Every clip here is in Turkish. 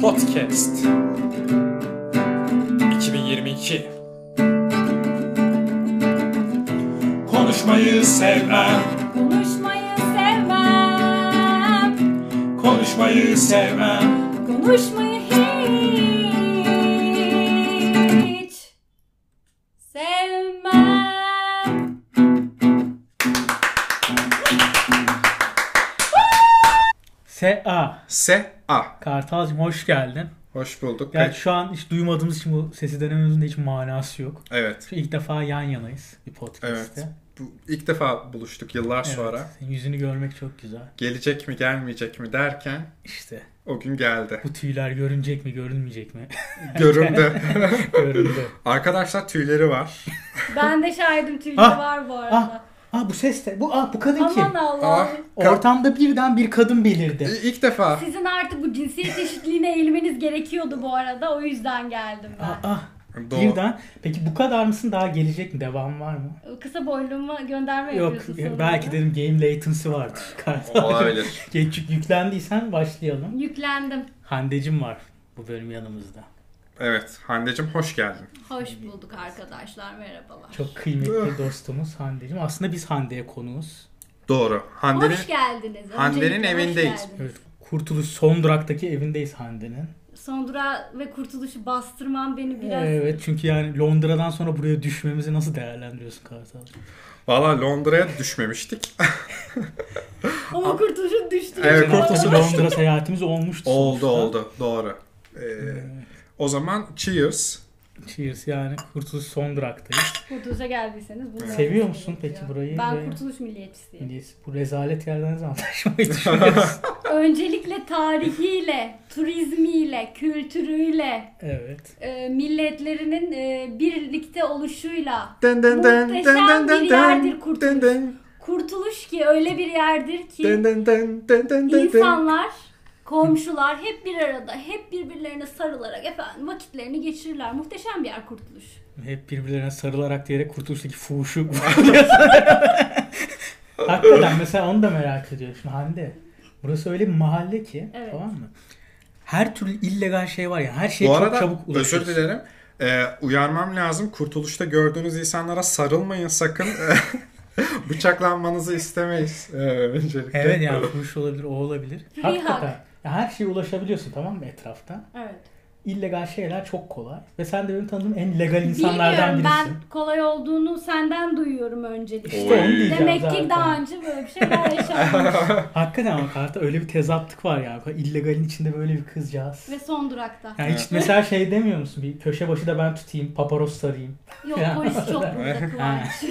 Podcast 2022 Konuşmayı sevmem, Konuşmayı sevmem. konuşmayı sevmem. Konuşmayı S.A. Se A. Kartalcığım hoş geldin. Hoş bulduk. Gerçi şu an hiç duymadığımız için bu sesi denememizin de hiç manası yok. Evet. Şu ilk defa yan yanayız bir podcast'te. Evet. Bu ilk defa buluştuk yıllar Evet, sonra. senin yüzünü görmek çok güzel. Gelecek mi gelmeyecek mi derken İşte o gün geldi. bu tüyler görünecek mi görünmeyecek mi? Göründü. Göründü. Arkadaşlar tüyleri var. Ben de şahidim tüyleri Ah, var bu arada. Ah, ah bu ses de. Bu, ah, bu kadın kim? Aman Allah'ım. Ah, Ortamda birden bir kadın belirdi. ilk defa. Sizin artık bu cinsiyet eşitliğine eğilmeniz gerekiyordu bu arada. O yüzden geldim ben. Ah, ah, Doğru. birden. Peki bu kadar mısın? Daha gelecek mi? Devam var mı? Kısa boyluğuma gönderme Yok. yapıyorsun sonra. Belki dedim game latency vardır. Olabilir. Geç yüklendiysen başlayalım. Yüklendim. Hande'cim var bu bölüm yanımızda. Evet. Hande'cim hoş geldin. Hoş bulduk arkadaşlar. Merhabalar. Çok kıymetli dostumuz Hande'cim. Aslında biz Hande'ye konuğuz. Doğru. Hande'nin Hoş geldiniz. Hande'nin evindeyiz. Evet, Kurtuluş son duraktaki evindeyiz Hande'nin. Sondura ve kurtuluşu bastırman beni biraz... Evet çünkü yani Londra'dan sonra buraya düşmemizi nasıl değerlendiriyorsun Kartal? Valla Londra'ya düşmemiştik. Ama kurtuluşun düştü. Evet, Geçen hafta bir Kurtuluş- Londra seyahatimiz olmuştu. oldu sonuçta. oldu. Doğru. Ee, o zaman cheers. Cheers yani Kurtuluş son duraktayız. Kurtuluşa geldiyseniz bunu Seviyor musun peki burayı Ben ve- kurtuluş milliyetçisiyim. Neyse, bu rezalet yerden ne zaman taşımayı düşünüyoruz? Öncelikle tarihiyle, turizmiyle, kültürüyle, evet. e, milletlerinin e, birlikte oluşuyla Dın dın dın Muhteşem dın dın bir yerdir kurtuluş. dın dın kurtuluş ki öyle bir yerdir ki dın dın dın dın dın dın. insanlar, komşular hep bir arada, hep birbirlerine sarılarak efendim vakitlerini geçirirler. Muhteşem bir yer kurtuluş. Hep birbirlerine sarılarak diyerek kurtuluştaki fuhuşu Hakikaten mesela onu da merak ediyorum. Şimdi Hande burası öyle bir mahalle ki Evet. tamam mı? Her türlü illegal şey var ya. Her şeye Bu çok arada çabuk özür ulaşıyorsun. dilerim. Ee, uyarmam lazım. Kurtuluşta gördüğünüz insanlara sarılmayın sakın. Bıçaklanmanızı istemeyiz. Ee, öncelikle. Evet yani fuhuş olabilir, o olabilir. Hakikaten. Ya her şeye ulaşabiliyorsun tamam mı etrafta? Evet. İllegal şeyler çok kolay. Ve sen de benim tanıdığım en legal insanlardan Bilmiyorum birisin. ben kolay olduğunu senden duyuyorum öncelikle. İşte onu diyeceğim Demek zaten. ki daha önce böyle bir şeyler yaşanmış. Hakikaten ama kartta öyle bir tezatlık var ya. İllegalin içinde böyle bir kızcağız. Ve son durakta. Yani hiç mesela şey demiyor musun? Bir köşe başı da ben tutayım, paparoz sarayım. Yok polis çok burada Kıvanç.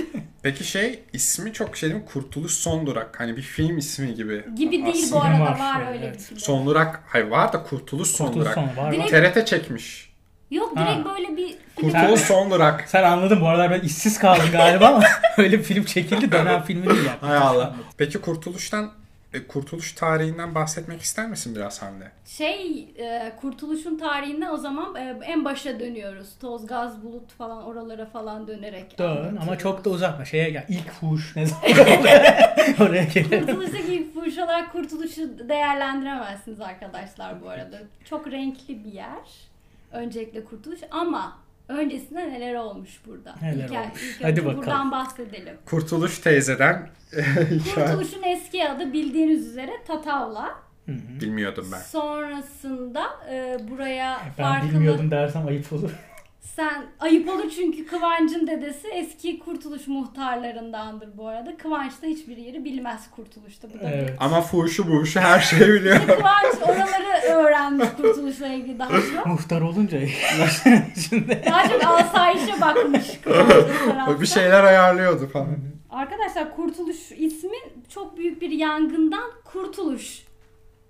Peki şey ismi çok şey değil mi? Kurtuluş Son Durak. Hani bir film ismi gibi. Gibi değil bu Aslında. arada var, var, öyle evet. bir şey. Son Durak. Hayır var da Kurtuluş Son Kurtuluş Durak. sonu var. Direkt- var. TRT çekmiş. Yok Ha. direkt böyle bir film. Kurtuluş Son Durak. Sen anladın bu aralar ben işsiz kaldım galiba ama öyle bir film çekildi dönem filmi değil yani. Hay Allah. Peki Kurtuluş'tan e, Kurtuluş tarihinden bahsetmek ister misin biraz Hande? Şey e, kurtuluşun tarihinden o zaman e, en başa dönüyoruz. Toz, gaz, bulut falan oralara falan dönerek. Dön ama çok da uzatma. Şeye gel. İlk fuhuş ne zaman oraya, gelelim. Kurtuluştaki ilk fuhuş olarak kurtuluşu değerlendiremezsiniz arkadaşlar bu arada. Çok renkli bir yer. Öncelikle kurtuluş ama öncesinde neler olmuş burada? Neler İlk, olmuş? ilk Hadi önce bakalım. Buradan bahsedelim. Kurtuluş teyzeden. Kurtuluşun eski adı bildiğiniz üzere Tatavla. Hı hı. Bilmiyordum ben. Sonrasında e, buraya Ben farklı... bilmiyordum dersem ayıp olur. Sen ayıp olur çünkü Kıvanç'ın dedesi eski Kurtuluş muhtarlarındandır bu arada. Kıvanç da hiçbir yeri bilmez Kurtuluş'ta. Bu da Evet. Ama fuhuşu buhuşu her şeyi biliyor. bir... Kıvanç oraları öğrenmiş Kurtuluş'la ilgili daha çok. Muhtar olunca şimdi. Daha çok asayişe bakmış Kıvanç bir şeyler ayarlıyordu falan. Arkadaşlar Kurtuluş ismi çok büyük bir yangından Kurtuluş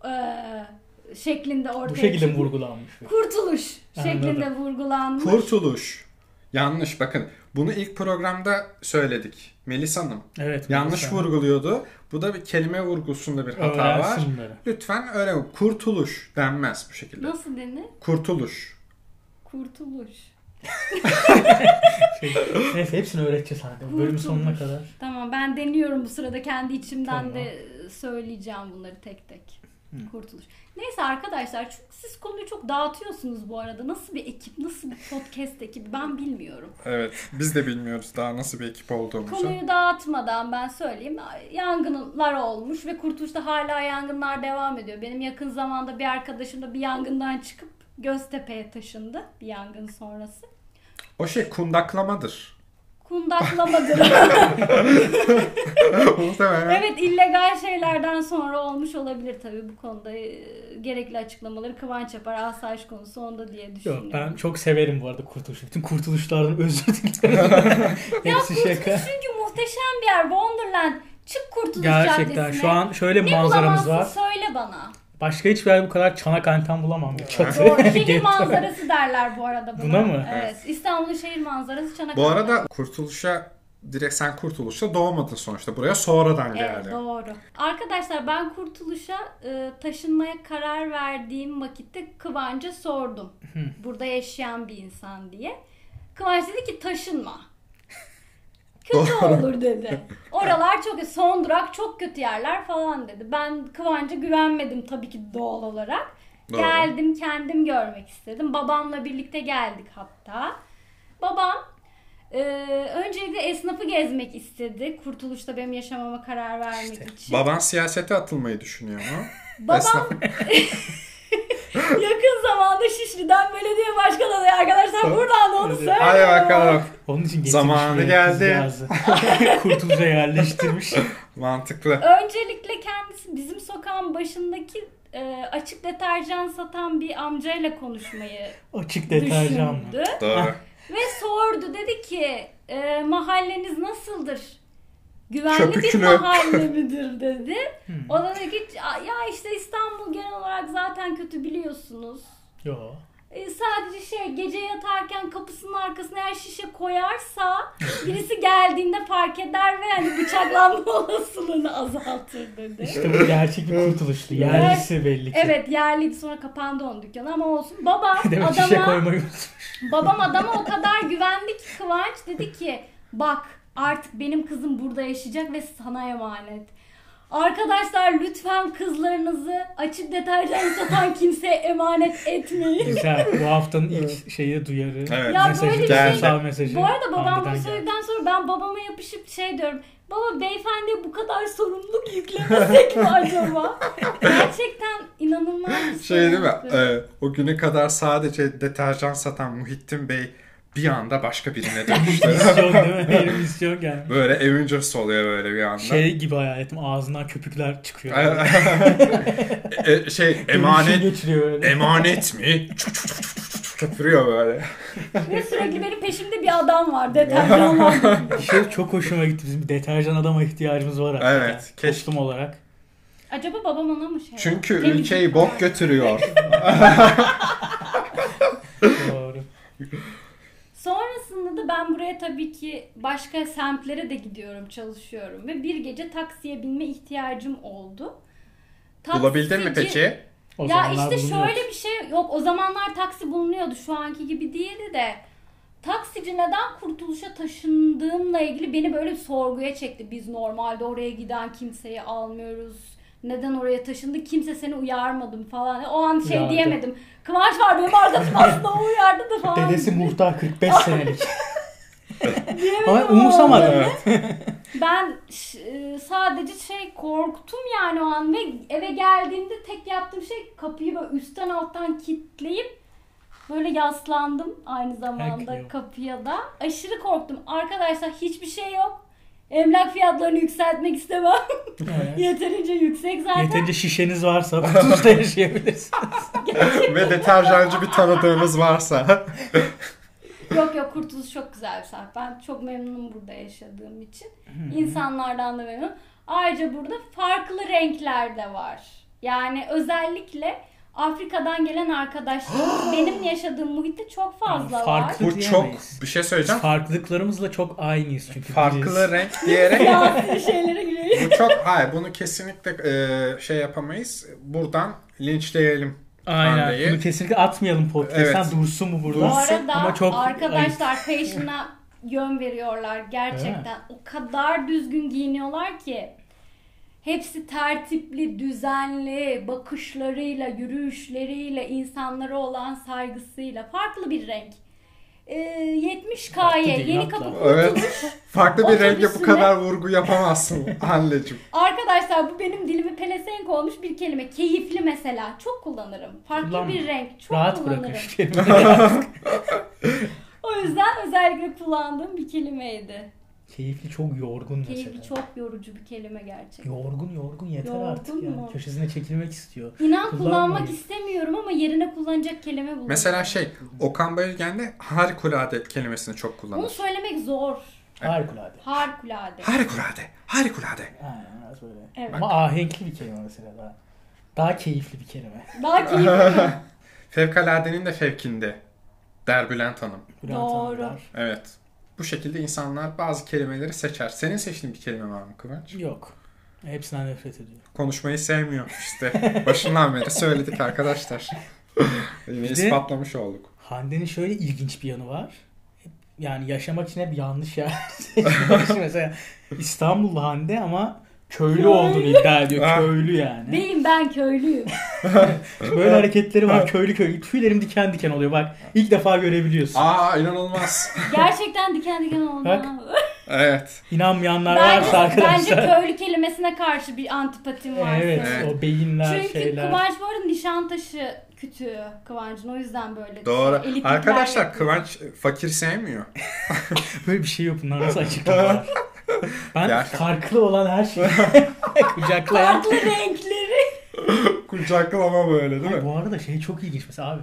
eee, şeklinde ortaya Bu şekilde çıkmış. vurgulanmış. Kurtuluş Anladım. şeklinde vurgulanmış. Kurtuluş. Yanlış bakın. Bunu ilk programda söyledik. Melis Hanım. Evet. Yanlış sen vurguluyordu. Bu da bir kelime vurgusunda bir hata var. öğrensin bunları. Lütfen öyle kurtuluş denmez bu şekilde. Nasıl denir? Kurtuluş. Kurtuluş. Şey, neyse hepsini öğreteceğiz hadi. Bölümün sonuna kadar. Tamam ben deniyorum bu sırada kendi içimden Tamam. de söyleyeceğim bunları tek tek. Kurtuluş. Neyse arkadaşlar çünkü siz konuyu çok dağıtıyorsunuz bu arada. Nasıl bir ekip, nasıl bir podcast ekibi ben bilmiyorum. Evet. Biz de bilmiyoruz daha nasıl bir ekip olduğumuzu. Konuyu dağıtmadan ben söyleyeyim. Yangınlar olmuş ve Kurtuluş'ta hala yangınlar devam ediyor. Benim yakın zamanda bir arkadaşım da bir yangından çıkıp Göztepe'ye taşındı bir yangın sonrası. O şey kundaklamadır. Kundaklamadır. Evet illegal şeylerden sonra olmuş olabilir tabii bu konuda. e, Gerekli açıklamaları Kıvanç yapar. Asayiş konusu onda diye düşünüyorum. Yok ben çok severim bu arada kurtuluşu. Bütün kurtuluşlardan özür dilerim. Hepsi şaka. Çünkü muhteşem bir yer. Wonderland. Çık Kurtuluş Gerçekten Caddesi'ne. şu an şöyle bir ne manzaramız var. söyle bana. Başka hiçbir yer bu kadar çanak anten bulamam. Bir çatı. Doğru. Şehir manzarası derler bu arada buna. Buna mı? Evet. İstanbul'un şehir manzarası Çanakkale. Bu arada kurtuluşa direkt sen kurtuluşta doğmadın sonuçta. Buraya sonradan Evet geldi. doğru. Arkadaşlar ben Kurtuluş'a e, taşınmaya karar verdiğim vakitte Kıvanç'a sordum. Burada yaşayan bir insan diye. Kıvanç dedi ki taşınma. Kötü olur dedi. Oralar çok son durak çok kötü yerler falan dedi. Ben Kıvanç'a güvenmedim tabii ki doğal olarak. Doğru. Geldim kendim görmek istedim. Babamla birlikte geldik hatta. Babam e, öncelikle esnafı gezmek istedi. Kurtuluş'ta benim yaşamama karar vermek için. Baban siyasete atılmayı düşünüyor mu? Babam yakın zamanda Şişli'den belediye başkanı adayı arkadaşlar buradan da onu Evet. söylüyorum. Hadi bakalım. Onun için getirmiş Zamanı buraya geldi. kızcağızı. Kurtuluşa yerleştirmiş. Mantıklı. Öncelikle kendisi bizim sokağın başındaki e, açık deterjan satan bir amcayla konuşmayı Açık deterjan mı? düşündü. Doğru. Ve sordu dedi ki e, mahalleniz nasıldır? Güvenli bir mahalle midir dedi. Hmm. O da dedi ki ya işte İstanbul genel olarak zaten kötü biliyorsunuz. Yo. E, sadece şey gece yatarken kapısının arkasına eğer şişe koyarsa birisi geldiğinde fark eder ve hani bıçaklanma olasılığını azaltır dedi. İşte bu gerçek bir kurtuluştu. Yerlisi belli ki. Evet yerliydi sonra kapandı onun dükkanı ama olsun. Babam Demek şişe adama koymayı unutmuş. Babam adama o kadar güvendi ki Kıvanç dedi ki bak artık benim kızım burada yaşayacak ve sana emanet. Arkadaşlar lütfen kızlarınızı açık deterjan satan kimseye emanet etmeyin. Güzel. Bu haftanın ilk şeyi duyarı. Evet. Ya mesajı, böyle bir şey- mesajı. Bu arada babam geldi. söyledikten sonra ben babama yapışıp şey diyorum. Baba beyefendiye bu kadar sorumluluk yüklemesek mi acaba? Gerçekten inanılmaz bir Şey değil mi? Ee, o güne kadar sadece deterjan satan Muhittin Bey bir anda başka birine dönüştü. Misyon değil mi? Bir misyon gelmiş. böyle Avengers oluyor böyle bir anda. Şey gibi hayal ettim. Ağzından köpükler çıkıyor. E, şey emanet emanet mi? Köpürüyor böyle. Ve sürekli benim peşimde bir adam var deterjanlar. şey çok hoşuma gitti. Bizim bir deterjan adama ihtiyacımız var hakikaten. Evet, keşke. Toplum olarak. Acaba babam ona mı şey? Çünkü Temizlik ülkeyi var. bok götürüyor. Doğru. Sonrasında da ben buraya tabii ki başka semtlere de gidiyorum, çalışıyorum ve bir gece taksiye binme ihtiyacım oldu. Bulabildin mi Taksici- peki? O ya işte bulunuyor. şöyle bir şey yok. O zamanlar taksi bulunuyordu. Şu anki gibi değildi de. Taksici neden kurtuluşa taşındığımla ilgili beni böyle bir sorguya çekti. Biz normalde oraya giden kimseyi almıyoruz. Neden oraya taşındı? Kimse seni uyarmadım falan. O an şey Uyardı. diyemedim. Kıvanç var benim arkadaşım aslında o uyardı da falan. Dedesi muhtar 45 senelik. Diyemedim Ama ama umursamadı. olmadı. Ben ş- e, sadece şey korktum yani o an ve eve geldiğimde tek yaptığım şey kapıyı böyle üstten alttan kilitleyip böyle yaslandım aynı zamanda Herkes yok. kapıya da. Aşırı korktum. Arkadaşlar hiçbir şey yok. Emlak fiyatlarını yükseltmek istemem. Evet. Yeterince yüksek zaten. Yeterince şişeniz varsa kurtuluşta yaşayabilirsiniz. Ve deterjancı bir tanıdığınız varsa. Yok yok Kurtuluş çok güzel bir saat. Ben çok memnunum burada yaşadığım için. İnsanlardan da memnunum. Ayrıca burada farklı renkler de var. Yani özellikle Afrika'dan gelen arkadaşlarımız benim yaşadığım muhitte çok fazla Yani var. farklı- Bu çok Diyemeyiz. bir şey söyleyeceğim. farklılıklarımızla çok aynıyız çünkü. Farklı renk diyerek Siyasi şeylere giriyor. bu çok hayır bunu kesinlikle e, şey yapamayız. Buradan linçleyelim. Aynen. Hande'yi. Bunu kesinlikle atmayalım podcast'ten. Evet. Dursun mu burada? Bu Dursun. arada Ama çok arkadaşlar fashion'a yön veriyorlar gerçekten. O kadar düzgün giyiniyorlar ki. Hepsi tertipli, düzenli, bakışlarıyla, yürüyüşleriyle, insanlara olan saygısıyla. Farklı bir renk. Ee, 70 Farklı K'ye değil, yeni hatta. kapı Evet. Farklı bir renge bu kadar vurgu yapamazsın anneciğim. Arkadaşlar bu benim dilimi pelesenk olmuş bir kelime. Keyifli mesela. Çok kullanırım. Farklı Kullanma. bir renk. Çok Rahat kullanırım. kelimeleri. O yüzden özellikle kullandığım bir kelimeydi. Keyifli çok yorgun mesela. Keyifli çok yorucu bir kelime gerçekten. Yorgun yorgun yeter Yorgun artık yani. mu? Köşesine çekilmek istiyor. İnan kullanmak istemiyorum ama yerine kullanacak kelime buluyorum. Mesela şey Okan Bayülgen de harikulade kelimesini çok Onu kullanır. söylemek zor. Harikulade. Harikulade. Harikulade. Harikulade. Aynen biraz böyle. Evet. Ama ahenkli bir kelime mesela daha. Daha keyifli bir kelime. Daha keyifli. Fevkaladenin de fevkinde. Der Bülent Hanım. Bülent Doğru. Hanımlar. Evet. Bu şekilde insanlar bazı kelimeleri seçer. Senin seçtiğin bir kelime var mı Kıvanç? Yok. Hepsinden nefret ediyor. Konuşmayı sevmiyor işte. Başından beri söyledik arkadaşlar. Yine ispatlamış olduk. Hande'nin şöyle ilginç bir yanı var. Yani yaşamak için hep yanlış yer mesela İstanbullu Hande ama köylü olduğunu iddia ediyor. Köylü yani. Değilim ben köylüyüm. Böyle hareketleri var. Köylü köylü. Tüylerim diken diken oluyor. Bak ilk defa görebiliyorsun. Aa inanılmaz. Gerçekten diken diken oldu. Bak. Evet. İnanmayanlar Bence, varsa bence arkadaşlar. köylü kelimesine karşı bir antipatim var Evet. Evet. o beyinler Çünkü şeyler. Kıvanç bu arada Nişantaşı kütüğü Kıvanç'ın o yüzden böyle. Doğru. elitlikler Arkadaşlar yapıyor. Kıvanç fakir sevmiyor. Böyle bir şey yok. Bunlar nasıl açıklamalar? Ben Ya- farklı olan her şeyi kucaklayan. Farklı renkleri. Kucaklama böyle değil Ay, mi? bu arada şey çok ilginç mesela abi.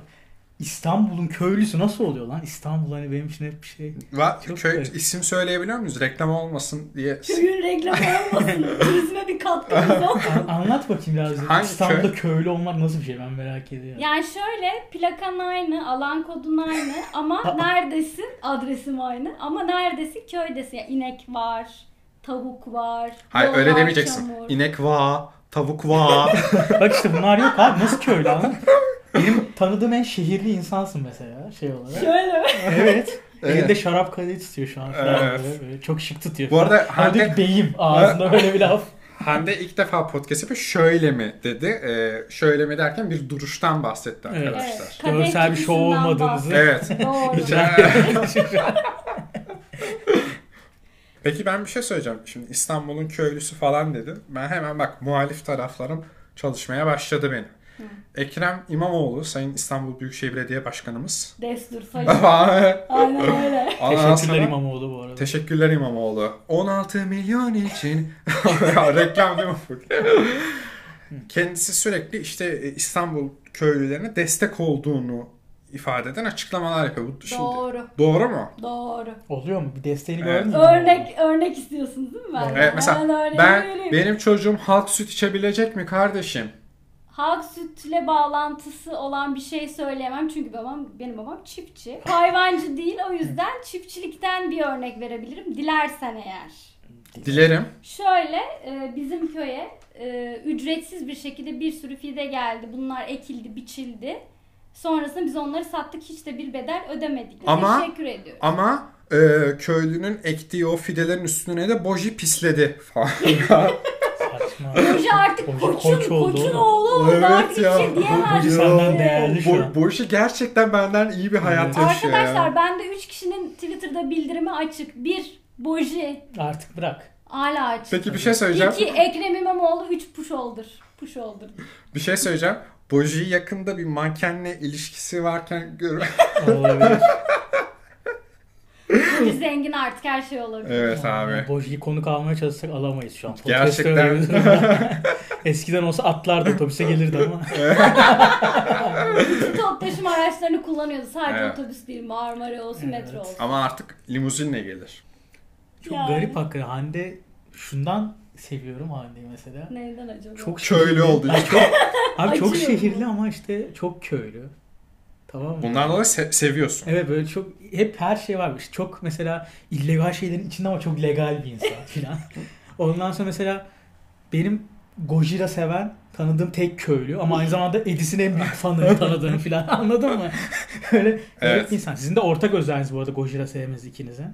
İstanbul'un köylüsü nasıl oluyor lan? İstanbul hani benim için hep bir şey. Va Çok köy garip. isim söyleyebiliyor muyuz? Reklam olmasın diye. Köyün reklamı olmasın. Turizme bir katkımız olsun. An- anlat bakayım biraz. Hangi İstanbul'da köylü olmak nasıl bir şey ben merak ediyorum. Yani şöyle plakan aynı, alan kodun aynı ama neredesin? Adresim aynı ama neredesin? Köydesin. Yani inek var, tavuk var. Hayır öyle var, demeyeceksin. çamur. İnek va, tavuk va. Bak işte bunlar yok abi. Nasıl köylü anladın? Benim tanıdığım en şehirli insansın mesela şey olarak. Şöyle mi? Evet. Evet. Elinde şarap kadeh tutuyor şu an falan Evet. böyle, böyle. Çok şık tutuyor. Bu arada Hande... Hande, beyim ağzında böyle bir laf. Hande ilk defa podcast yapıyor. Şöyle mi dedi. Ee, şöyle mi derken bir duruştan bahsetti Evet. arkadaşlar. Evet. Görsel bir şov olmadığınızı. Evet. Doğru. Peki ben bir şey söyleyeceğim. Şimdi İstanbul'un köylüsü falan dedi. Ben hemen bak muhalif taraflarım çalışmaya başladı benim. Ekrem İmamoğlu Sayın İstanbul Büyükşehir Belediye Başkanımız. Destur sayın. Aynen öyle. Teşekkürler İmamoğlu bu arada. Teşekkürler İmamoğlu. 16 milyon için. Ya, Reklam değil mi bu? Kendisi sürekli işte e, İstanbul köylülerine destek olduğunu ifade eden açıklamalar yapıyor. Bu şimdi Doğru. doğru mu? Doğru. Oluyor mu? Bir desteğini Evet. gördün mü? Örnek örnek istiyorsunuz değil mi? Ben, Evet, mesela Hemen örneği ben vereyim. benim çocuğum halk süt içebilecek mi kardeşim? Halk sütle bağlantısı olan bir şey söyleyemem çünkü babam benim babam çiftçi. Hayvancı değil o yüzden çiftçilikten bir örnek verebilirim dilersen eğer. Dilerim. Şöyle e, bizim köye e, ücretsiz bir şekilde bir sürü fide geldi. Bunlar ekildi, biçildi. Sonrasında biz onları sattık hiç de bir bedel ödemedik. Ama- Teşekkür ediyorum. Ama e, köylünün ektiği o fidelerin üstüne de boji pisledi falan. Saçma. Artık Hoca koçun, koç oldu koçun oğlum. oğlu oldu. Evet artık ya. bir şey diyemez. Senden değerli şu an. boji gerçekten benden iyi bir hayat Evet. yaşıyor Arkadaşlar ya. bende 3 kişinin Twitter'da bildirimi açık. 1. Boji. Artık bırak. Hala açık. Peki bir şey söyleyeceğim. 2. Ekrem İmamoğlu 3 push oldur. Push oldur. Bir şey söyleyeceğim. Boji yakında bir mankenle ilişkisi varken gör. Olabilir. Boji zengin artık her şey olabilir. evet abi. Boji'yi konuk almaya çalışsak alamayız şu an. Podcast Gerçekten. öyle bir durumda. Eskiden olsa atlardı otobüse gelirdi ama. Bütün top taşıma araçlarını kullanıyordu. Sadece Evet. otobüs değil Marmara olsun Evet. metro olsun. Ama artık limuzinle gelir. Çok Yani. garip hakikaten. Hande şundan seviyorum Hande'yi mesela. Neyden acaba? Çok Köylü şehirli. olduğu için. çok, abi çok Acıyor şehirli ama işte çok köylü. Tamam mı? Bundan dolayı se- seviyorsun. Evet böyle çok hep her şey var. İşte çok mesela illegal şeylerin içinde ama çok legal bir insan filan. Ondan sonra mesela benim Gojira seven tanıdığım tek köylü ama aynı zamanda Edis'in en büyük fanı tanıdığım filan anladın mı? Öyle evet. İnsan. Sizin de ortak özelliğiniz bu arada Gojira sevmeniz ikinizin.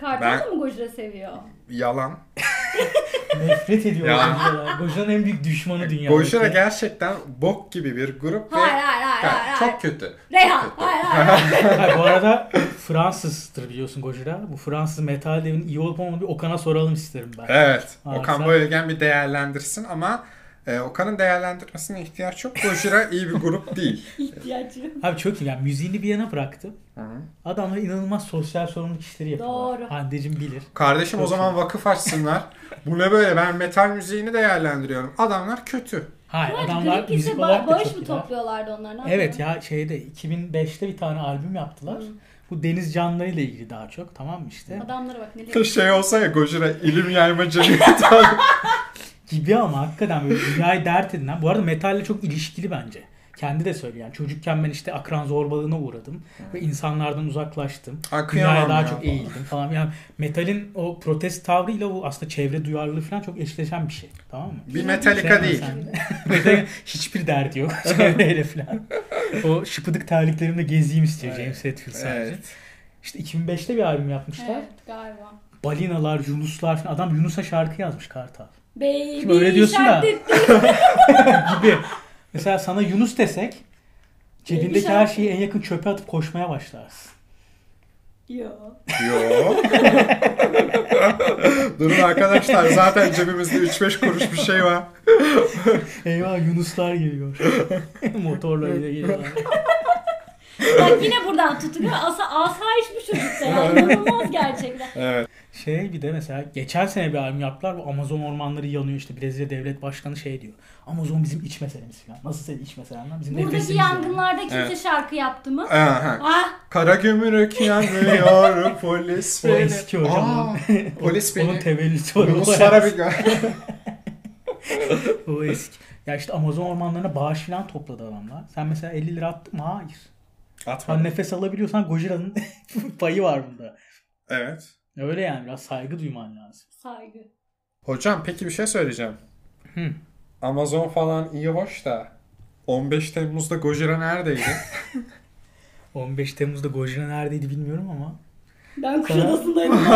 Kartal Ben- da mı Gojira seviyor? Yalan. Nefret ediyor Ya. Gojira'lar. Gojira'nın en büyük düşmanı dünyada. Gojira gerçekten bok gibi bir grup ve Hayır hayır hayır hayır. hayır. çok kötü. Reyhan hayır hayır. hayır. Hayır, bu arada Fransızdır biliyorsun Gojira. Bu Fransız metal devinin iyi olup olmadığını bir Okan'a soralım isterim ben. Evet. Varsa- Okan Bayülgen bir değerlendirsin ama e, Okan'ın değerlendirmesine ihtiyaç yok. Gojira iyi bir grup değil. İhtiyacı. Abi çok iyi. Yani müziğini bir yana bıraktım. Hı hı. Adamlar inanılmaz sosyal sorumluluk işleri yapıyorlar. Doğru. Hande'cim bilir. Kardeşim o zaman vakıf açsınlar. Bu ne böyle ben metal müziğini değerlendiriyorum. Adamlar kötü. Hayır Kıvanç adamlar Greenpeace'e müzik ba- olarak da bağış çok mı iyiler. topluyorlardı onlar? Ne Evet yapıyorlar? ya şeyde 2005'te bir tane albüm yaptılar. Hı. Bu deniz canlıları ile ilgili daha çok tamam mı işte. Adamlara bak ne Bir şey olsa ya Gojira ilim yayma cemiyeti. Gibi ama hakikaten böyle dünyayı dert edinen. Bu arada metalle çok ilişkili bence. Kendi de söylüyor yani. Çocukken ben işte akran zorbalığına uğradım. Ve insanlardan uzaklaştım. Kıyamam Dünyaya daha ya. çok eğildim falan. Yani metalin o protest tavrıyla bu aslında çevre duyarlılığı falan çok eşleşen bir şey. Tamam mı? Bir Metallica Şey değil. Metallica hiçbir derdi yok çevreyle falan. O şıpıdık terliklerimde gezeyim istiyor Evet. James Hetfield sadece. Evet. İşte 2005'te bir albüm yapmışlar. Evet galiba. Balinalar, Yunuslar falan. Adam Yunus'a şarkı yazmış Kartal. Baby Şimdi öyle diyorsun da. gibi. Mesela sana Yunus desek cebindeki her şeyi en yakın çöpe atıp koşmaya başlarsın. Yo. Yo. Durun arkadaşlar zaten cebimizde 3-5 kuruş bir şey var. Eyvah Yunuslar geliyor. Motorlarıyla geliyorlar. Bak yine buradan tutuyor. Asa asayiş bu çocukta ya. İnanılmaz gerçekten. Evet. Şey bir de mesela geçen sene bir albüm yaptılar. Bu Amazon ormanları yanıyor işte Brezilya devlet başkanı şey diyor. Amazon bizim iç meselemiz falan. Nasıl senin iç meselen lan? Bizim Buradaki nefesimiz yani. yangınlarda kimse Evet. şarkı yaptı mı? Aha. Ah Kara gümrük yanıyor polis O beni. eski hocam. Aa, polis Onun beni. tevellütü var. Yunuslara bir gö- O eski. Ya işte Amazon ormanlarına bağış falan topladı adamlar. Sen mesela 50 lira attın mı? Hayır. Atma. Sen nefes alabiliyorsan Gojira'nın payı var bunda. Evet. Öyle yani biraz saygı duyman lazım. saygı. Hocam peki bir şey söyleyeceğim. Hı. Amazon falan iyi hoş da 15 Temmuz'da Gojira neredeydi? 15 Temmuz'da Gojira neredeydi bilmiyorum ama. Ben Kuşadası'ndayım.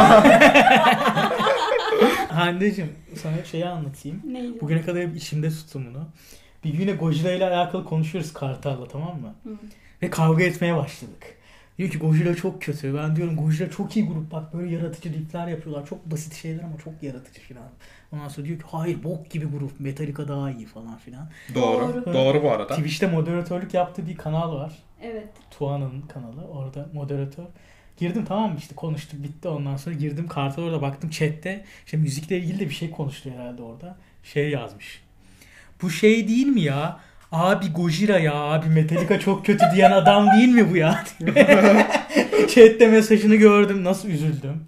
Hande'cim sana şeyi anlatayım. Neydi? Bugüne kadar hep içimde tuttum bunu. Bir güne Gojira ile alakalı konuşuyoruz Kartal'la tamam mı? Hı. Ve kavga etmeye başladık. Diyor ki Gojira çok kötü. Ben diyorum Gojira çok iyi grup. Bak böyle yaratıcı riffler yapıyorlar. Çok basit şeyler ama çok yaratıcı falan. Ondan sonra diyor ki hayır bok gibi grup. Metallica daha iyi falan filan. Doğru. Doğru. Doğru bu arada. Twitch'te moderatörlük yaptığı bir kanal var. Evet. Tuana'nın kanalı. Orada moderatör. Girdim tamam mı işte konuştuk bitti ondan sonra girdim karta orada baktım chatte işte müzikle ilgili de bir şey konuştu herhalde orada. Şey yazmış. Bu şey değil mi ya? Abi Gojira ya abi Metallica çok kötü diyen adam değil mi bu ya? Chatte mesajını gördüm nasıl üzüldüm.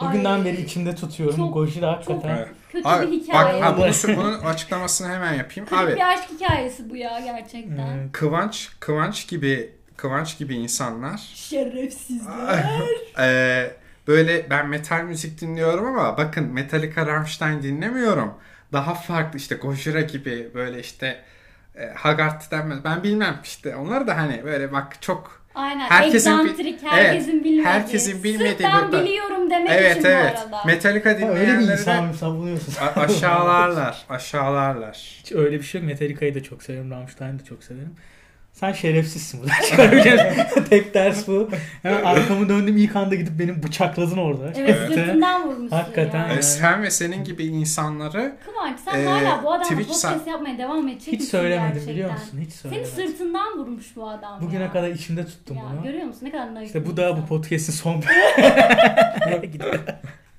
Bugünden Ay. beri içimde tutuyorum. Çok- Gojira hakikaten. Evet. Kötü Abi, bir hikaye. bak ha, bunu, bunun açıklamasını hemen yapayım. Kırık Abi bir aşk hikayesi bu ya gerçekten. Evet. Kıvanç, Kıvanç gibi Kıvanç gibi insanlar Şerefsizler. Ee, böyle ben metal müzik dinliyorum ama bakın Metallica, Rammstein dinlemiyorum. Daha farklı işte Gojira gibi böyle işte e, Haggard denmez. Ben bilmem işte. Onlar da hani böyle bak çok Aynen. Herkesin Egzantrik, herkesin bilmediği. herkesin bilmediği Sırf ben burada- biliyorum demek evet için evet. bu arada. Metallica Ha, öyle bir insan mı savunuyorsun? a- aşağılarlar. Aşağılarlar. Hiç öyle bir şey yok. Metallica'yı da çok severim. Rammstein'i de çok severim. Sen şerefsizsin bu çıkarabileceğim. Tek ders bu. Hemen arkamı döndüm ilk anda gidip benim bıçakladın orada. Evet, Evet. sırtından vurmuşsun Hakikaten ya. Evet. Ee, sen ve senin gibi insanları Kıvanç sen Ee, hala bu adamla Twitch podcast sa- yapmaya devam edecek Hiç söylemedim gerçekten? biliyor musun? Hiç Seni söylemedim. sırtından vurmuş bu adam Bugüne ya. kadar içimde tuttum ya, bunu. Görüyor musun ne kadar naif İşte bu da bu podcast'in son Gidiyor.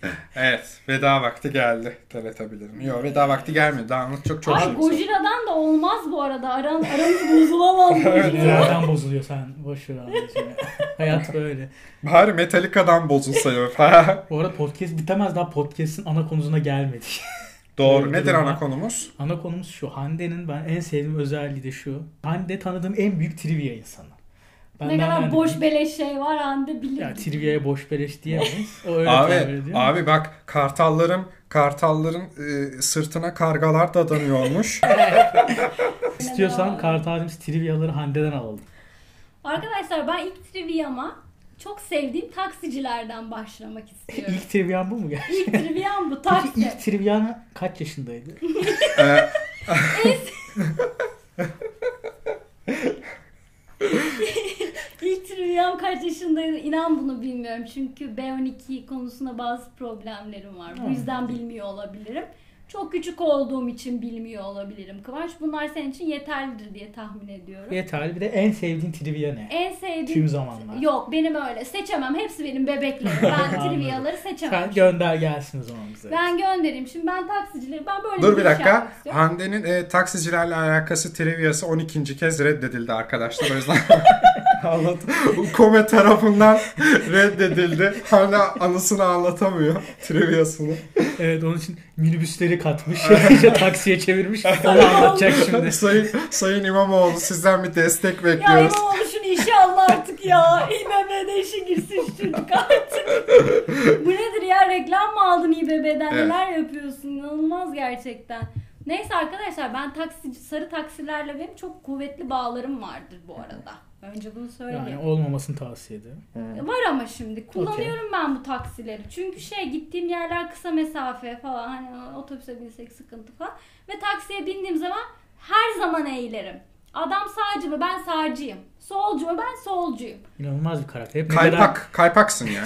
evet veda vakti geldi. Teletabillerin. Yok veda vakti gelmedi. Daha anlatacak çok Ay şey var. Gojira'dan da olmaz bu arada. Aran, aramız bozulamaz. Nereden bozuluyor sen? Boş ver abi. Hayat böyle. Bari Metallica'dan bozulsaydı falan. Bu arada podcast bitemez daha podcast'in ana konusuna gelmedik. Doğru. Böyle Nedir ana konumuz? Ana konumuz şu. Hande'nin ben en sevdiğim özelliği de şu. Hande tanıdığım en büyük trivia insanı. Ne Benden kadar yani- boş beleş şey var Hande bilir. Ya trivia'ya boş beleş diyemeyiz. O öyle Abi, ediyor. abi bak kartalların kartalların e, sırtına kargalar dadanıyormuş. İstiyorsan Kartal'cığım triviaları Hande'den alalım. Arkadaşlar ben ilk trivia'ma çok sevdiğim taksicilerden başlamak istiyorum. İlk trivyan bu mu gerçekten? İlk triviam bu Peki taksi. ilk trivyan kaç yaşındaydı? İlk triviam kaç yaşındaydı inan bunu bilmiyorum. Çünkü B12 konusunda bazı problemlerim var. Bu Hmm. yüzden bilmiyor olabilirim. Çok küçük olduğum için bilmiyor olabilirim Kıvanç. Bunlar senin için yeterlidir diye tahmin ediyorum. Yeterli. Bir de en sevdiğin trivia ne? En sevdiğim... Tüm zamanlar. Yok benim öyle. Seçemem. Hepsi benim bebeklerim. Ben triviaları seçemem. Sen gönder gelsin o zaman bize. Ben göndereyim. Şimdi ben taksicileri ben böyle dur bir iş dakika. yapmak istiyorum. Hande'nin e, taksicilerle alakası triviası 12. kez reddedildi arkadaşlar. O yüzden anlat. Kome tarafından reddedildi. Hala anısını anlatamıyor. Triviasını. Evet onun için minibüsleri katmış. işte taksiye çevirmiş. Onu anlatacak şimdi. Sayın, Sayın İmamoğlu sizden bir destek Ya bekliyoruz. İmamoğlu şunu işe al artık ya. İBB'de işe girsin şu çocuk artık. Bu nedir ya? Reklam mı aldın İBB'den? Evet. Neler yapıyorsun? İnanılmaz gerçekten. Neyse arkadaşlar ben taksici, sarı taksilerle benim çok kuvvetli bağlarım vardır bu arada. Önce bunu söyleyeyim. Yani olmamasını tavsiye ederim. Var ama şimdi kullanıyorum ben bu taksileri. Çünkü şey gittiğim yerler kısa mesafe falan hani otobüse binsek sıkıntı falan. Ve taksiye bindiğim zaman her zaman eğilerim. Adam sağcı mı ben sağcıyım. Solcu mu ben solcuyum. İnanılmaz bir karakter. Hep ne kadar, Kaypak, kaypaksın ya.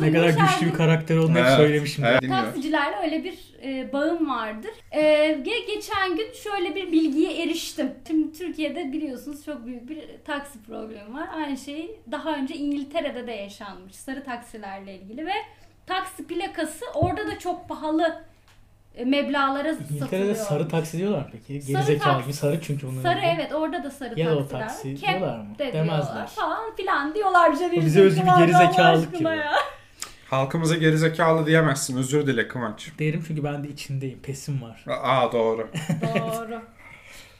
Ne kadar güçlü bir karakter olduğunu Evet, söylemişim. evet. Taksicilerle öyle bir e, bağım vardır. E, ge- geçen gün şöyle bir bilgiye eriştim. Şimdi Türkiye'de biliyorsunuz çok büyük bir taksi problemi var. Aynı şey daha önce İngiltere'de de yaşanmış. Sarı taksilerle ilgili ve taksi plakası orada da çok pahalı e, meblağlara İngiltere'de satılıyor. sarı taksi diyorlar peki. Sarı Gerizekalı taksi- gibi sarı çünkü bunun. Sarı evet orada da sarı Yellow taksiler. taksi Cap diyorlar mı? de Demezler. diyorlar falan filan diyorlar bize. Bu bize özgü bir Allah gerizekalılık aşkına gibi. ya. Halkımıza gerizekalı diyemezsin. Özür dile Kıvanç. Derim çünkü ben de içindeyim. Pesim var. Aa doğru. Doğru.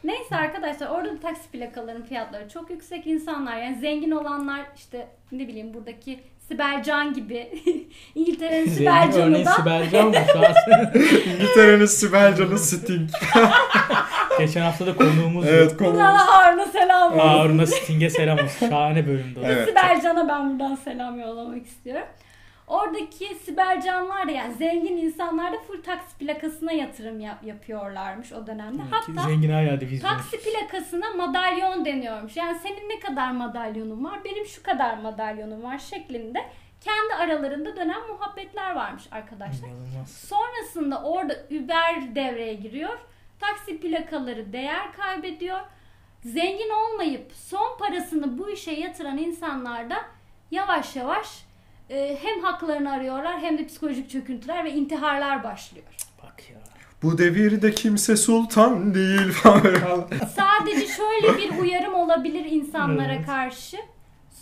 Neyse arkadaşlar orada da taksi plakaların fiyatları çok yüksek insanlar yani zengin olanlar işte ne bileyim buradaki Sibel Can gibi İngiltere'nin Sibel Zengin Can'ı örneğin da Sibel Can mı? Şu an İngiltere'nin Sibel Can'ı Sting. geçen hafta da konuğumuz Evet yok. konu. buradan Harun'a selam olsun. Harun'a Sting'e selam olsun. Şahane bölümdü o. Evet. Sibel Can'a ben buradan selam yollamak istiyorum. Oradaki Sibel Canlar da yani zengin insanlar da full taksi plakasına yatırım yap- yapıyorlarmış o dönemde. Hatta Zengin vizyon. Taksi plakasına madalyon deniyormuş. Yani senin ne kadar madalyonun var, benim şu kadar madalyonum var şeklinde kendi aralarında dönen muhabbetler varmış arkadaşlar. İnanılmaz. Sonrasında orada Uber devreye giriyor. Taksi plakaları değer kaybediyor. Zengin olmayıp son parasını bu işe yatıran insanlar da yavaş yavaş e, hem haklarını arıyorlar hem de psikolojik çöküntüler ve intiharlar başlıyor. Bak ya. Bu devirde kimse sultan değil falan. Sadece şöyle bir uyarım olabilir insanlara Evet. karşı.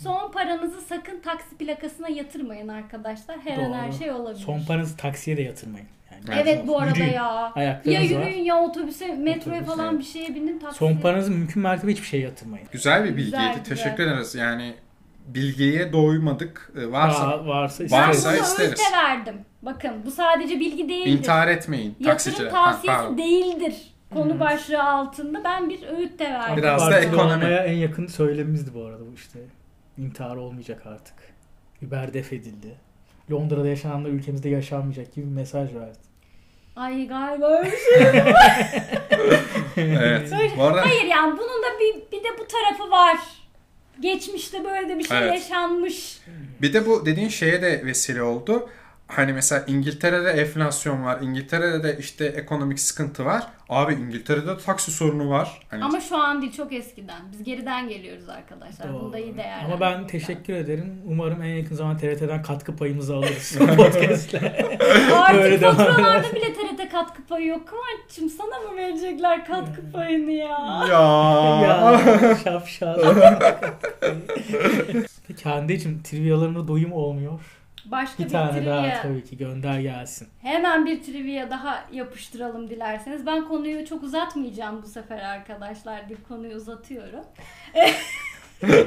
Son paranızı sakın taksi plakasına yatırmayın arkadaşlar. Her an her Doğru. şey olabilir. Son paranızı taksiye de yatırmayın. Yani Evet bu arada Yürüyün. ya. Ya Ayaklarınız var. yürüyün ya otobüse, metroya Otobüs, falan bir şeye binin taksi. Son paranızı mümkün mertebe hiçbir şeye yatırmayın. Güzel bir bilgiydi. güzel. Teşekkür ederiz. Yani bilgiye doymadık. Ee, Varsa Var, varsa Ben isteriz. Varsa buna isteriz. öğüte verdim. Bakın bu sadece bilgi değildir. intihar etmeyin. Yatırım Ha, tavsiyesi pardon. değildir. Konu başlığı altında ben bir öğüt de verdim. Biraz da ekonomi. en yakın söylemimizdi bu arada bu işte. İntihar olmayacak artık. Uber def edildi. Londra'da yaşananlar ülkemizde yaşanmayacak gibi bir mesaj verdi. Ay galiba öyle bir şey. Evet. Bu arada Hayır yani bunun da bir, bir de bu tarafı var. Geçmişte böyle de bir şey Evet. yaşanmış. bir de bu dediğin şeye de vesile oldu. Hani mesela İngiltere'de enflasyon var. İngiltere'de de işte ekonomik sıkıntı var. Abi İngiltere'de taksi sorunu var. Hani Ama şu an değil çok eskiden. Biz geriden geliyoruz arkadaşlar. Doğru. Bunu da iyi değerlendirin. Ama ben teşekkür ederim. Umarım en yakın zaman TRT'den katkı payımızı alırız podcast'le. Artık faturalarda bile TRT katkı payı yok. Kıvanç'cığım sana mı verecekler katkı payını ya? ya. ya şapşal. Peki Hande'cim trivialarına doyum olmuyor. Başka Bir bir, tane trivia. daha tabii ki gönder gelsin. Hemen bir trivia daha yapıştıralım dilerseniz. Ben konuyu çok uzatmayacağım bu sefer arkadaşlar. Bir konuyu uzatıyorum.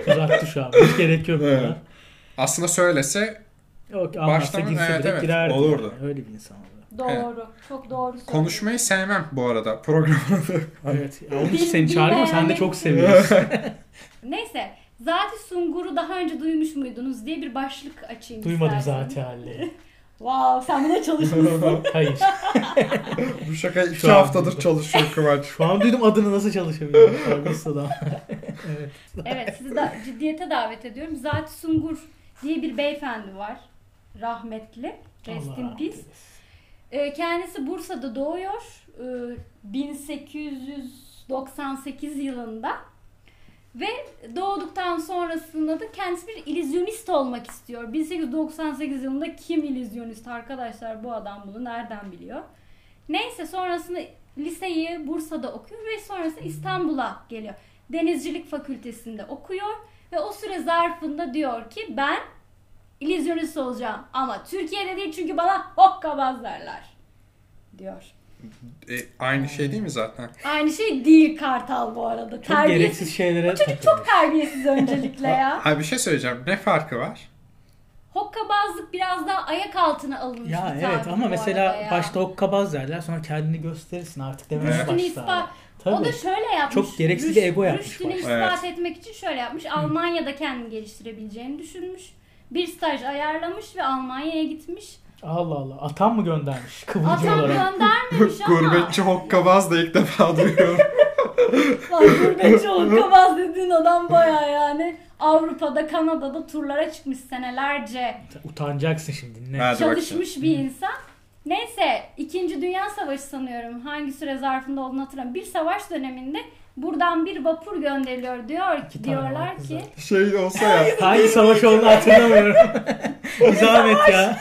Uzattı şu an. Hiç gerek yok Evet. buna. Aslında söylese Yok anlatsa Baştan- girse evet, evet, girerdi. olurdu. Yani. Öyle bir insan oldu. Doğru. Çok doğru söylüyorsun. konuşmayı sevmem bu arada programda. Evet. Onun için seni çağırdım ama sen de çok seviyorsun. Neyse. Zati Sungur'u daha önce duymuş muydunuz diye bir başlık açayım Duymadım isterseniz. zaten halleri. Wow sen buna çalışmışsın. Hayır. Bu şaka iki Şu an haftadır duydum. çalışıyor Kıvanç. Şu an duydum adını nasıl adam. evet. evet sizi da ciddiyete davet ediyorum. Zati Sungur diye bir beyefendi var. Rahmetli. Rest Allah in peace. Ee, Kendisi Bursa'da doğuyor. Ee, 1898 yılında. Ve doğduktan sonrasında da kendisi bir illüzyonist olmak istiyor. 1898 yılında kim illüzyonist arkadaşlar bu adam bunu nereden biliyor? Neyse sonrasında liseyi Bursa'da okuyor ve sonrasında İstanbul'a geliyor. Denizcilik fakültesinde okuyor ve o süre zarfında diyor ki ben illüzyonist olacağım ama Türkiye'de değil çünkü bana hokkabaz derler diyor. E, aynı şey değil mi zaten? Aynı şey değil Kartal bu arada. Çok Terbiyesiz. gereksiz şeylere Bu çocuk çok terbiyesiz öncelikle ya. Abi bir şey söyleyeceğim. Ne farkı var? Hokkabazlık biraz daha ayak altına alınmış Ya bir evet tabir ama bu mesela ya. başta hokkabaz derler sonra kendini gösterirsin artık demeye Evet. Rüştünü başlar. ispat. Tabii. O da şöyle yapmış. Çok gereksiz bir ego yapmış Rüştünü bu. ispat etmek için şöyle yapmış. Almanya'da kendini geliştirebileceğini düşünmüş. Bir staj ayarlamış ve Almanya'ya gitmiş. Allah Allah. Atan mı göndermiş? Kıvılcım Atam olarak. göndermemiş ama. Gurbetçi hokkabaz da ilk defa duyuyorum. Lan gurbetçi hokkabaz dediğin adam baya yani. Avrupa'da, Kanada'da turlara çıkmış senelerce. Utanacaksın şimdi. Ne? Hadi çalışmış bir insan. 2. Dünya Savaşı sanıyorum hangi süre zarfında olduğunu hatırlamıyorum. Bir savaş döneminde buradan bir vapur gönderiliyor diyor İki diyorlar ki. Şey olsa ya. Hangi savaş olduğunu hatırlamıyorum. Bir Zahmet ya.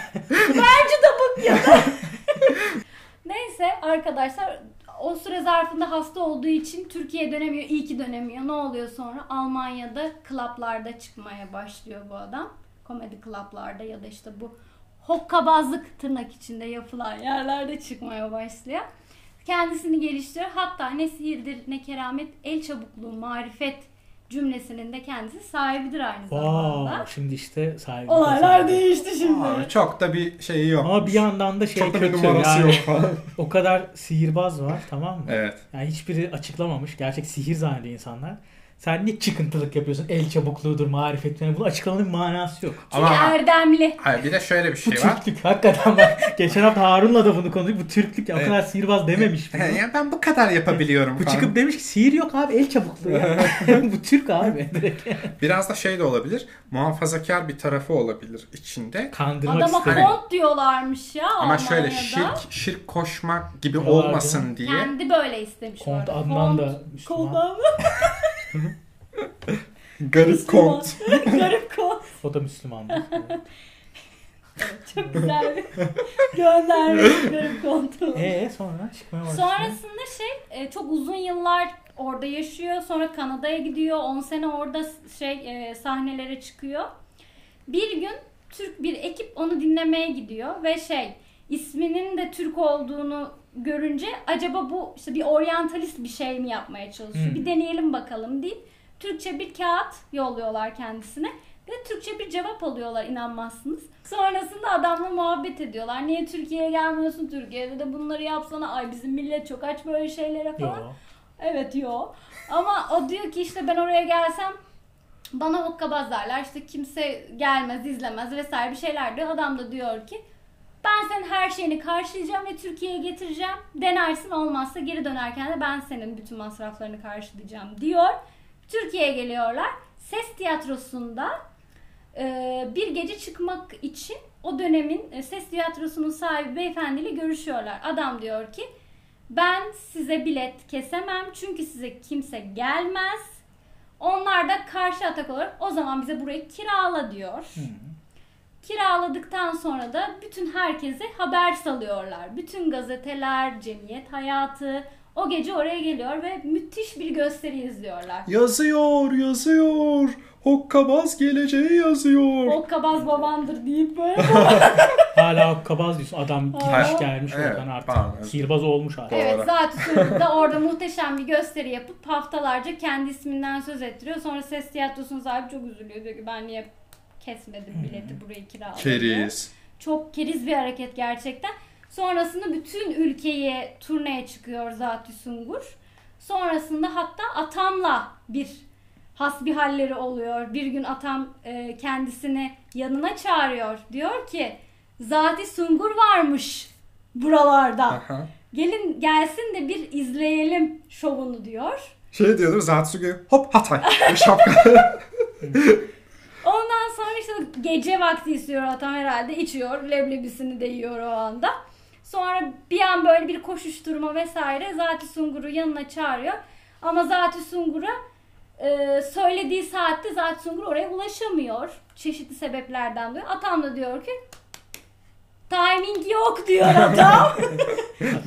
neyse arkadaşlar o süre zarfında hasta olduğu için Türkiye'ye dönemiyor. iyi ki dönemiyor. Ne oluyor sonra? Almanya'da klaplarda çıkmaya başlıyor bu adam. Komedi klaplarda ya da işte bu hokkabazlık tırnak içinde yapılan yerlerde çıkmaya başlıyor. Kendisini geliştiriyor. Hatta ne sihirdir ne keramet el çabukluğu marifet cümlesinin de kendisi sahibidir aynı zamanda. Wow, şimdi işte sahibi. Olaylar değişti şimdi. Abi çok da bir şeyi yok. Ama bir yandan da şey çok da bir kötü numarası yani. yok falan. O kadar sihirbaz var tamam mı? Evet. Yani hiçbiri açıklamamış. Gerçek sihir zannediyor insanlar. Sen niye çıkıntılık yapıyorsun? El çabukluğudur, marifet. Yani bunun açıklamanın bir manası yok. Çünkü Ama erdemli. hayır, bir de şöyle bir Bu şey var. Türklük hakikaten bak. Geçen hafta Harun'la da bunu konuştuk. Bu Türklük ya. O Evet. kadar sihirbaz dememiş. bunu. ya ben bu kadar yapabiliyorum Bu falan. çıkıp demiş ki sihir yok abi el çabukluğu ya. Bu Türk abi. Direkt. Biraz da şey de olabilir. Muhafazakar bir tarafı olabilir içinde. Kandırmak Adama istedi. kont diyorlarmış ya Ama şöyle Almanya'da. şirk şirk koşmak gibi Diyorlar olmasın diye. Kendi böyle istemiş. Kont. Adnan da Müslüman. Kont Adnan. Garip Müslüman. kont. Garip kont. O da Müslümandı. Çok güzel bir göndermiş garip kontu. Eee sonra çıkmaya başladı. Sonrasında şey e, çok uzun yıllar orada yaşıyor. Sonra Kanada'ya gidiyor. 10 sene orada şey e, sahnelere çıkıyor. Bir gün Türk bir ekip onu dinlemeye gidiyor ve şey isminin de Türk olduğunu görünce acaba bu işte bir oryantalist bir şey mi yapmaya çalışıyor? Hmm. Bir deneyelim bakalım deyip Türkçe bir kağıt yolluyorlar kendisine ve Türkçe bir cevap alıyorlar inanmazsınız. Sonrasında adamla muhabbet ediyorlar. Niye Türkiye'ye gelmiyorsun? Türkiye'de de bunları yapsana. Ay bizim millet çok aç böyle şeylere falan. Yo. Evet yo. Ama o diyor ki işte ben oraya gelsem bana hokkabaz derler. İşte kimse gelmez, izlemez vesaire bir şeyler diyor. Adam da diyor ki ben senin her şeyini karşılayacağım ve Türkiye'ye getireceğim. Denersin olmazsa geri dönerken de ben senin bütün masraflarını karşılayacağım diyor. Türkiye'ye geliyorlar. Ses tiyatrosunda e, bir gece çıkmak için o dönemin e, ses tiyatrosunun sahibi beyefendiyle görüşüyorlar. Adam diyor ki ben size bilet kesemem çünkü size kimse gelmez. Onlar da karşı atak olarak o zaman bize burayı kirala diyor. Kiraladıktan sonra da bütün herkese haber salıyorlar. Bütün gazeteler, cemiyet hayatı o gece oraya geliyor ve müthiş bir gösteri izliyorlar. Yazıyor, yazıyor. Hokkabaz geleceği yazıyor. Hokkabaz babandır deyip böyle Hala o kabaz diyorsun. Adam gitmiş gelmiş Evet, oradan artık. pardon. Sihirbaz olmuş artık. Evet zaten da orada muhteşem bir gösteri yapıp haftalarca kendi isminden söz ettiriyor. Sonra ses tiyatrosunun sahibi çok üzülüyor. Diyor ki ben niye kesmedim bileti burayı kiraladım. Keriz. Çok keriz bir hareket gerçekten. Sonrasında bütün ülkeyi turneye çıkıyor Zati Sungur. Sonrasında hatta Atam'la bir hasbihalleri oluyor. Bir gün atam e, kendisini yanına çağırıyor. Diyor ki Zati Sungur varmış buralarda. Aha. Gelin gelsin de bir izleyelim şovunu diyor. Şey diyordur Zatsugi hop Hatay. Şapka. Ondan sonra işte gece vakti istiyor atam herhalde içiyor. Leblebisini de yiyor o anda. Sonra bir an böyle bir koşuşturma vesaire Zati Sungur'u yanına çağırıyor. Ama Zati Sungur'a e, söylediği saatte Zati Sungur oraya ulaşamıyor. Çeşitli sebeplerden dolayı. Atam da diyor ki timing yok diyor atam.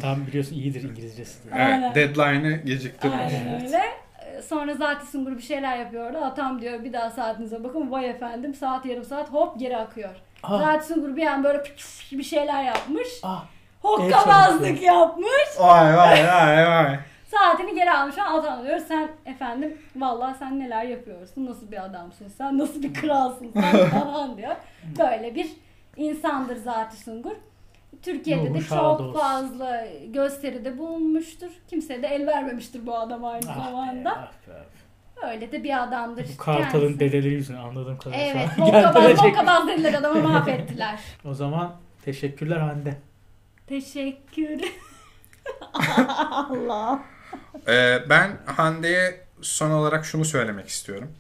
Tam biliyorsun iyidir İngilizcesi. de. Aynen. evet, deadline'ı geciktirmiş. Aynen öyle. Sonra Zati Sungur bir şeyler yapıyordu. Atam diyor bir daha saatinize bakın. Vay efendim saat yarım saat hop geri akıyor. Ah. Zati Sungur bir an böyle bir şeyler yapmış. Ah, Hokkabazlık yapmış. Vay vay vay vay. Saatini geri almış. Atam diyor sen efendim vallahi sen neler yapıyorsun. Nasıl bir adamsın sen. Nasıl bir kralsın sen falan diyor. Böyle bir insandır Zati Sungur. Türkiye'de Ruhu de çok olsun. fazla gösteride bulunmuştur. Kimse de el vermemiştir bu adama aynı ah zamanda. ah be, ah be. Öyle de bir adamdır. Bu Kartal'ın kendisi. dedeleri yüzünden anladığım kadarıyla Evet, geldirecek. bokkabaz dediler adamı mahvettiler. O zaman teşekkürler Hande. Teşekkür. Allah. Ee, ben Hande'ye son olarak şunu söylemek istiyorum.